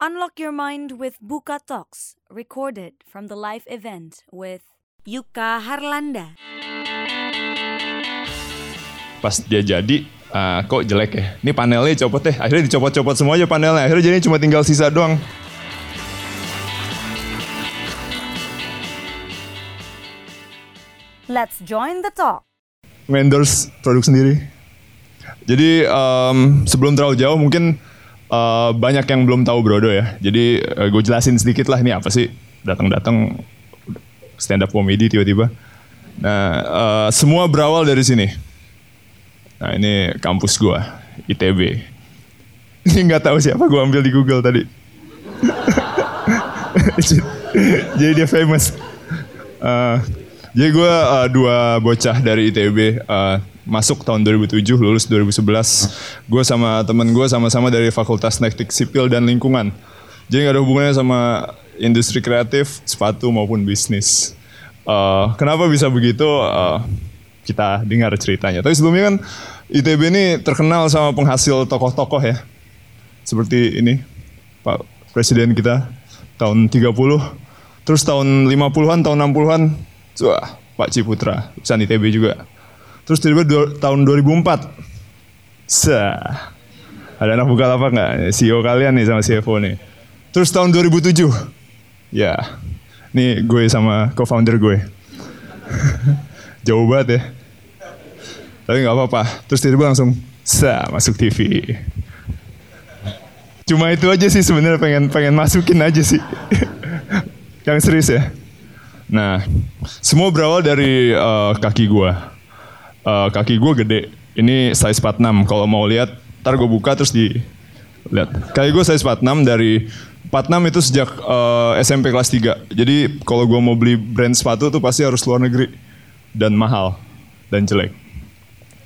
Unlock your mind with Buka Talks, recorded from the live event with Yuka Harlanda. Pas dia jadi, ah, kok jelek ya? Ini panelnya copot deh. Akhirnya dicopot-copot semua aja panelnya. Akhirnya jadi cuma tinggal sisa doang. Let's join the talk. Endorse produk sendiri. Jadi em, sebelum terlalu jauh mungkin eh, banyak yang belum tahu Brodo ya. Jadi gue jelasin sedikit lah ini apa sih datang-datang stand up comedy tiba-tiba. Nah eh, semua berawal dari sini. Nah ini kampus gue ITB. Ini nggak tahu siapa gue ambil di Google tadi. Jadi dia famous. Eh, jadi gue uh, dua bocah dari ITB uh, masuk tahun 2007, lulus 2011. Gue sama temen gue sama-sama dari Fakultas Teknik Sipil dan Lingkungan. Jadi gak ada hubungannya sama industri kreatif, sepatu maupun bisnis. Uh, kenapa bisa begitu? Uh, kita dengar ceritanya. Tapi sebelumnya kan ITB ini terkenal sama penghasil tokoh-tokoh ya. Seperti ini, Pak Presiden kita tahun 30. Terus tahun 50-an, tahun 60-an, wah Pak Ciputra, lulusan ITB juga. Terus tiba-tiba tahun 2004, sah, ada anak buka apa nggak? CEO kalian nih sama CFO nih. Terus tahun 2007, ya, nih gue sama co-founder gue. Jauh banget ya. Tapi nggak apa-apa. Terus tiba-tiba langsung, sah, masuk TV. Cuma itu aja sih sebenarnya pengen pengen masukin aja sih. Yang serius ya. Nah, semua berawal dari eh, kaki gua. Eh, kaki gua gede. Ini size 46. Kalau mau lihat, ntar gue buka terus di lihat. Kaki gua size 46 dari 46 itu sejak eh, SMP kelas 3. Jadi kalau gua mau beli brand sepatu tuh pasti harus luar negeri dan mahal dan jelek.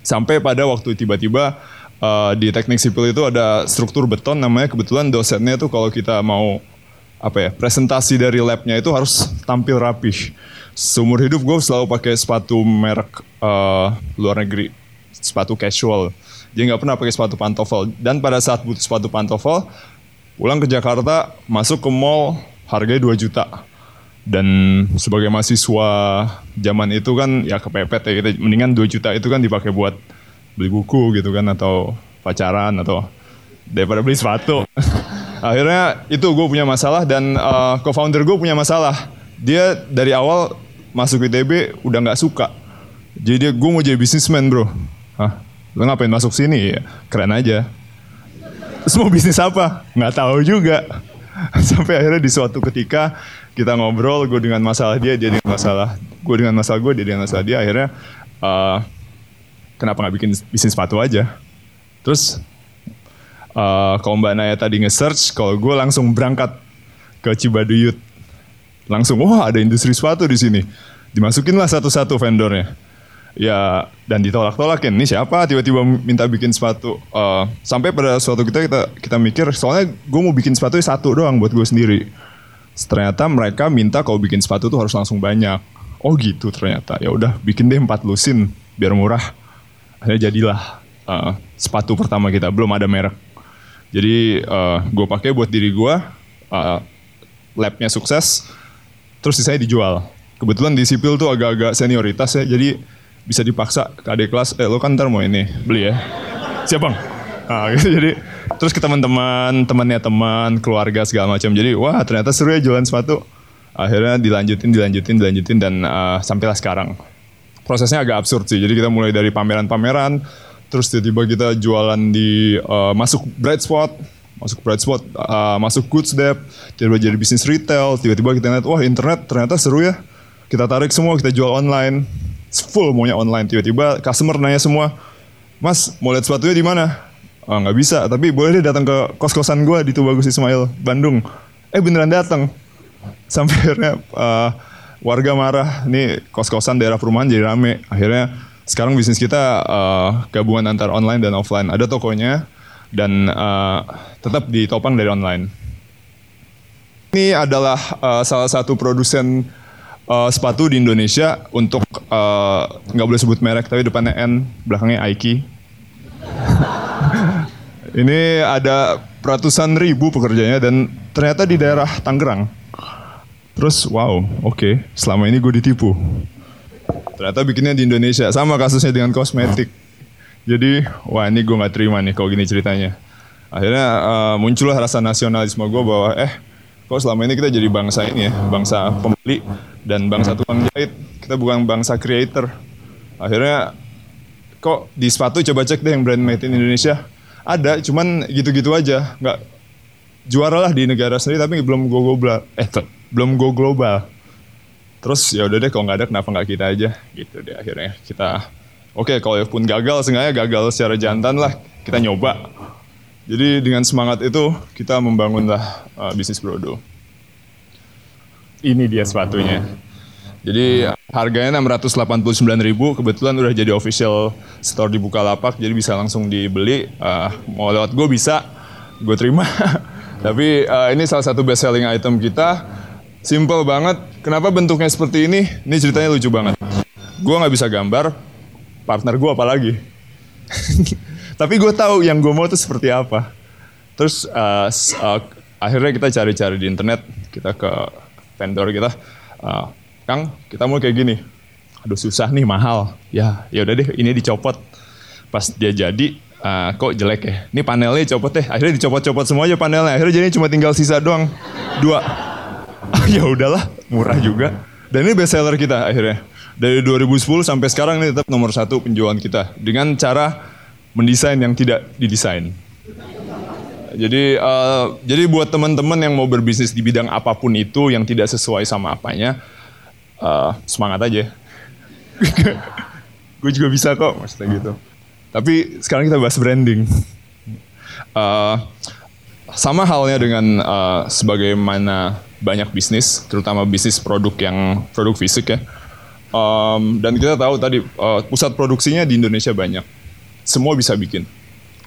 Sampai pada waktu tiba-tiba uh, di teknik sipil itu ada struktur beton namanya kebetulan dosennya tuh kalau kita mau apa ya presentasi dari labnya itu harus tampil rapih. Seumur hidup gue selalu pakai sepatu merek uh, luar negeri, sepatu casual. Jadi nggak pernah pakai sepatu pantofel. Dan pada saat butuh sepatu pantofel, pulang ke Jakarta masuk ke mall harganya 2 juta. Dan sebagai mahasiswa zaman itu kan ya kepepet ya kita mendingan 2 juta itu kan dipakai buat beli buku gitu kan atau pacaran atau daripada beli sepatu. Akhirnya itu gue punya masalah dan uh, co-founder gue punya masalah. Dia dari awal masuk ITB udah nggak suka. Jadi dia gue mau jadi bisnismen bro. Hah? Lo ngapain masuk sini? Ya, keren aja. Mau bisnis apa? Nggak tahu juga. Sampai akhirnya di suatu ketika kita ngobrol, gue dengan masalah dia, dia dengan masalah, gue dengan masalah gue, dia dengan masalah dia. Akhirnya uh, kenapa nggak bikin bisnis sepatu aja? Terus uh, kalau Mbak Naya tadi nge-search, kalau gue langsung berangkat ke Cibaduyut. Langsung, wah ada industri sepatu di sini. Dimasukin lah satu-satu vendornya. Ya, dan ditolak-tolakin. Ini siapa tiba-tiba minta bikin sepatu. Uh, sampai pada suatu kita, kita kita mikir, soalnya gue mau bikin sepatu satu doang buat gue sendiri. Ternyata mereka minta kalau bikin sepatu tuh harus langsung banyak. Oh gitu ternyata. Ya udah bikin deh empat lusin biar murah. Akhirnya jadilah uh, sepatu pertama kita. Belum ada merek. Jadi uh, gue pakai buat diri gue. Uh, labnya sukses. Terus sisanya dijual. Kebetulan di sipil tuh agak-agak senioritas ya. Jadi bisa dipaksa ke adik kelas. Eh lo kan ntar mau ini beli ya. Siap bang. Nah, gitu. Jadi terus ke teman-teman, temannya teman, keluarga segala macam. Jadi wah ternyata seru ya jualan sepatu. Akhirnya dilanjutin, dilanjutin, dilanjutin dan uh, sampailah sekarang. Prosesnya agak absurd sih. Jadi kita mulai dari pameran-pameran, terus tiba-tiba kita jualan di uh, masuk bright spot, masuk bright spot, uh, masuk goods dep, tiba-tiba jadi bisnis retail, tiba-tiba kita lihat wah internet ternyata seru ya. Kita tarik semua, kita jual online, full maunya online. Tiba-tiba customer nanya semua, Mas mau lihat sepatunya di mana? Ah, nggak bisa, tapi boleh deh datang ke kos-kosan gue di Tubagus Ismail, Bandung. Eh beneran datang. Sampai akhirnya uh, warga marah, nih kos-kosan daerah perumahan jadi rame. Akhirnya sekarang bisnis kita uh, gabungan antar online dan offline. Ada tokonya dan uh, tetap ditopang dari online. Ini adalah uh, salah satu produsen uh, sepatu di Indonesia untuk uh, nggak boleh sebut merek tapi depannya N, belakangnya Aiki. Ini ada ratusan ribu pekerjanya dan ternyata di daerah Tangerang. Terus wow, oke, okay, selama ini gue ditipu. Ternyata bikinnya di Indonesia, sama kasusnya dengan kosmetik. Jadi, wah ini gue nggak terima nih kalau gini ceritanya. Akhirnya uh, muncullah rasa nasionalisme gue bahwa eh kok selama ini kita jadi bangsa ini ya, bangsa pembeli dan bangsa tukang jahit. Kita bukan bangsa creator. Akhirnya kok di sepatu coba cek deh yang brand made in Indonesia. Ada cuman gitu-gitu aja. Nggak juara lah di negara sendiri tapi belum go global. Eh belum go global. Terus ya udah deh kalau nggak ada kenapa nggak kita aja? Gitu deh akhirnya. Kita oke okay, kalau pun gagal sengaja gagal secara jantan lah. Kita nyoba jadi dengan semangat itu kita membangunlah uh, bisnis Brodo ini dia sepatunya jadi harganya 689 ribu, kebetulan udah jadi official store di Bukalapak, jadi bisa langsung dibeli. Uh, mau lewat gue bisa, gue terima. Tapi uh, ini salah satu best selling item kita. Simple banget. Kenapa bentuknya seperti ini? Ini ceritanya lucu banget. Gue nggak bisa gambar, partner gue apalagi. Tapi gue tahu yang gue mau itu seperti apa. Terus uh, uh, akhirnya kita cari-cari di internet, kita ke vendor kita. Uh, Kang, kita mau kayak gini. Aduh susah nih, mahal. Ya, ya udah deh, ini dicopot. Pas dia jadi, uh, kok jelek ya? Ini panelnya copot deh. Akhirnya dicopot-copot semua aja panelnya. Akhirnya jadi cuma tinggal sisa doang. Dua. ya udahlah, murah juga. Dan ini best seller kita akhirnya. Dari 2010 sampai sekarang ini tetap nomor satu penjualan kita. Dengan cara mendesain yang tidak didesain. Jadi uh, jadi buat teman-teman yang mau berbisnis di bidang apa pun itu yang tidak sesuai sama apanya, uh, semangat aja. gue juga bisa kok maksudnya gitu. Tapi sekarang kita bahas branding. Uh, sama halnya dengan uh, sebagaimana banyak bisnis, terutama bisnis produk yang produk fisik ya. Um, dan kita tahu tadi uh, pusat produksinya di Indonesia banyak. Semua bisa bikin.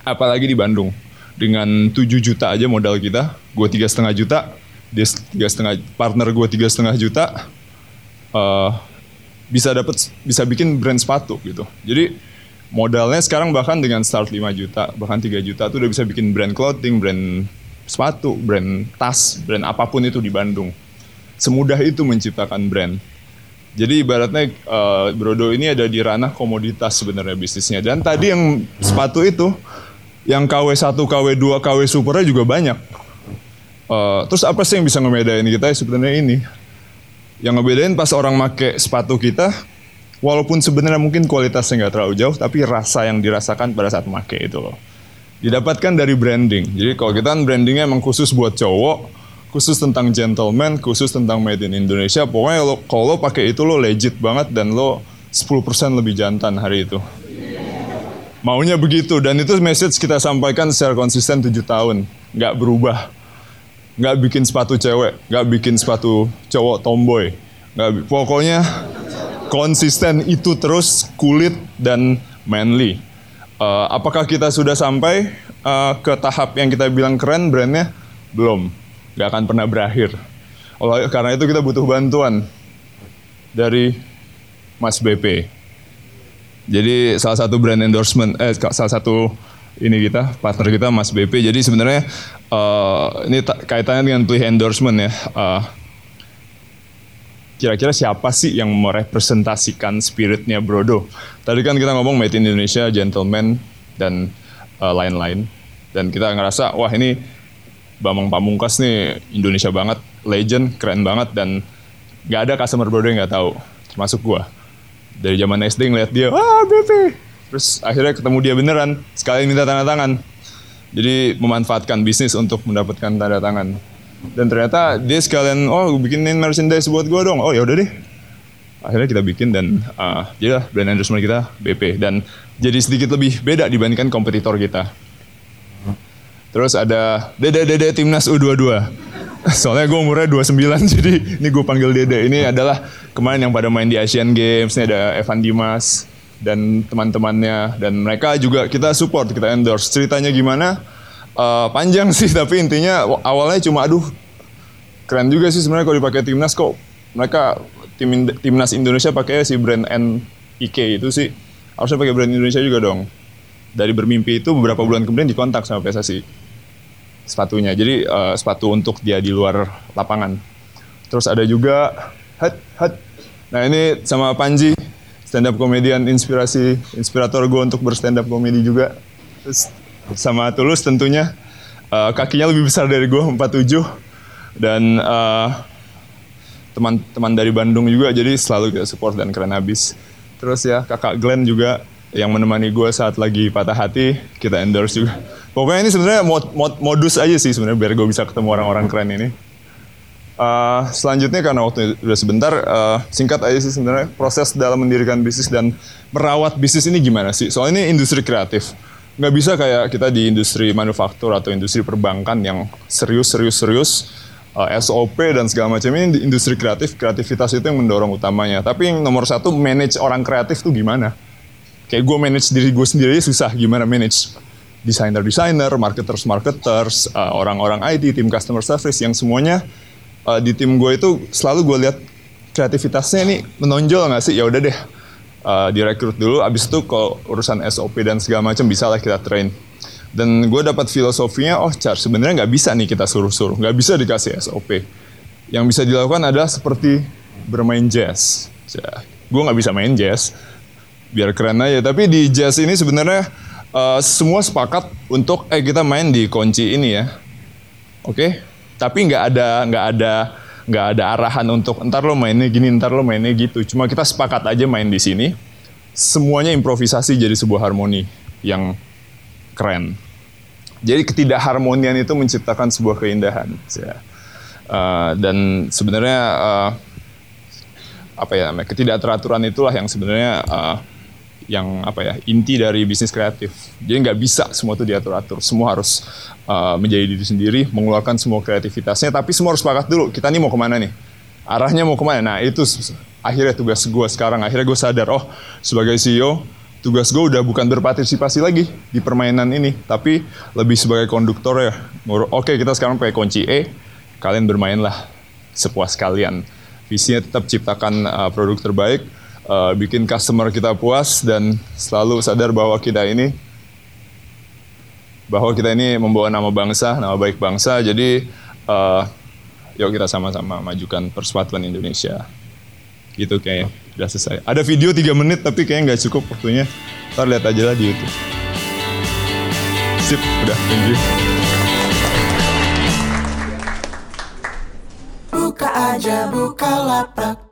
Apalagi di Bandung. Dengan 7 juta aja modal kita, gue tiga setengah juta, dia tiga setengah partner gue tiga setengah juta, uh, bisa dapat bisa bikin brand sepatu gitu. Jadi modalnya sekarang bahkan dengan start 5 juta, bahkan 3 juta tuh udah bisa bikin brand clothing, brand sepatu, brand tas, brand apa pun itu di Bandung. Semudah itu menciptakan brand. Jadi ibaratnya uh, Brodo ini ada di ranah komoditas sebenarnya bisnisnya. Dan tadi yang sepatu itu, yang KW1, KW2, KW Supernya juga banyak. Uh, terus apa sih yang bisa ngebedain kita sebenarnya ini? Yang ngebedain pas orang make sepatu kita, walaupun sebenarnya mungkin kualitasnya nggak terlalu jauh, tapi rasa yang dirasakan pada saat make itu loh. Didapatkan dari branding. Jadi kalau kita kan brandingnya emang khusus buat cowok, khusus tentang gentleman, khusus tentang made in Indonesia. Pokoknya lo, kalau lo pakai itu lo legit banget dan lo 10% lebih jantan hari itu. Maunya begitu dan itu message kita sampaikan secara konsisten 7 tahun, nggak berubah nggak bikin sepatu cewek, nggak bikin sepatu cowok tomboy, nggak pokoknya konsisten itu terus kulit dan manly. Uh, apakah kita sudah sampai uh, ke tahap yang kita bilang keren brandnya? Belum, nggak akan pernah berakhir. Oleh karena itu kita butuh bantuan dari Mas BP. Jadi salah satu brand endorsement, eh salah satu ini kita partner kita Mas BP. Jadi sebenarnya uh, ini kaitannya dengan pilih endorsement ya. Uh, kira-kira siapa sih yang merepresentasikan spiritnya Brodo? Tadi kan kita ngomong made in Indonesia, gentleman dan uh, lain-lain. Dan kita ngerasa wah ini Bambang Pamungkas nih Indonesia banget, legend, keren banget dan nggak ada customer Brodo yang nggak tahu, termasuk gua. Dari zaman SD ngeliat dia, ah BP. Terus akhirnya ketemu dia beneran, sekali minta tanda tangan jadi memanfaatkan bisnis untuk mendapatkan tanda tangan. Dan ternyata dia sekalian, oh bikinin merchandise buat gue dong. Oh ya udah deh. Akhirnya kita bikin dan uh, jadilah brand endorsement kita BP dan jadi sedikit lebih beda dibandingkan kompetitor kita. Terus ada Dede Dede Timnas U22. Soalnya gue umurnya 29 jadi ini gue panggil Dede. Ini adalah kemarin yang pada main di Asian Games. Ini ada Evan Dimas, dan teman-temannya dan mereka juga kita support kita endorse ceritanya gimana uh, panjang sih tapi intinya awalnya cuma aduh keren juga sih sebenarnya kalau dipakai timnas kok mereka tim timnas Indonesia pakai si brand NIK itu sih harusnya pakai brand Indonesia juga dong dari bermimpi itu beberapa bulan kemudian dikontak sama PSSI sepatunya. Jadi uh, sepatu untuk dia di luar lapangan. Terus ada juga hat hat. Nah ini sama Panji stand up komedian inspirasi inspirator gue untuk berstand up komedi juga. Terus sama Tulus tentunya uh, kakinya lebih besar dari gue 47 dan uh, teman-teman dari Bandung juga jadi selalu kita support dan keren habis. Terus ya kakak Glenn juga yang menemani gue saat lagi patah hati kita endorse juga. Pokoknya ini sebenarnya mod, mod, modus aja sih sebenarnya biar gue bisa ketemu orang-orang keren ini. Uh, selanjutnya karena waktu udah sebentar, uh, singkat aja sih sebenarnya proses dalam mendirikan bisnis dan merawat bisnis ini gimana sih? Soalnya ini industri kreatif. Nggak bisa kayak kita di industri manufaktur atau industri perbankan yang serius, serius, serius uh, eh, SOP dan segala macam ini industri kreatif kreativitas itu yang mendorong utamanya tapi yang nomor satu manage orang kreatif tuh gimana kayak gue manage diri gue sendiri susah gimana manage desainer desainer marketers marketers uh, orang-orang IT tim customer service yang semuanya uh, di tim gue itu selalu gue lihat kreativitasnya ini menonjol nggak sih ya udah deh uh, direkrut dulu abis itu kalau urusan SOP dan segala macam bisa lah kita train dan gue dapat filosofinya, oh Char sebenarnya nggak bisa nih kita suruh-suruh, nggak bisa dikasih SOP. Yang bisa dilakukan adalah seperti bermain jazz. Ya, gue nggak bisa main jazz, biar keren aja. Tapi di jazz ini sebenarnya uh, semua sepakat untuk eh kita main di kunci ini ya, oke? Okay? Tapi nggak ada nggak ada nggak ada arahan untuk entar lo mainnya gini, entar lo mainnya gitu. Cuma kita sepakat aja main di sini. Semuanya improvisasi jadi sebuah harmoni yang keren. Jadi ketidakharmonian itu menciptakan sebuah keindahan. Ya. Uh, dan sebenarnya uh, apa ya namanya ketidakteraturan itulah yang sebenarnya uh, yang apa ya inti dari bisnis kreatif. Jadi nggak bisa semua itu diatur-atur. Semua harus uh, menjadi diri sendiri, mengeluarkan semua kreativitasnya. Tapi semua harus sepakat dulu. Kita nih mau ke mana nih? Arahnya mau ke mana? Nah itu akhirnya tugas gue sekarang. Akhirnya gue sadar, oh sebagai CEO tugas gue udah bukan berpartisipasi lagi di permainan ini, tapi lebih sebagai konduktor ya. Oke, kita sekarang pakai kunci E, kalian bermainlah sepuas kalian. Visinya tetap ciptakan uh, produk terbaik, uh, bikin customer kita puas dan selalu sadar bahwa kita ini bahwa kita ini membawa nama bangsa, nama baik bangsa. Jadi uh, yuk kita sama-sama majukan persatuan Indonesia. Gitu kayaknya udah selesai. Ada video 3 menit tapi kayaknya nggak cukup waktunya. Ntar lihat aja lah di YouTube. Sip, udah, thank. Buka aja, buka lapak.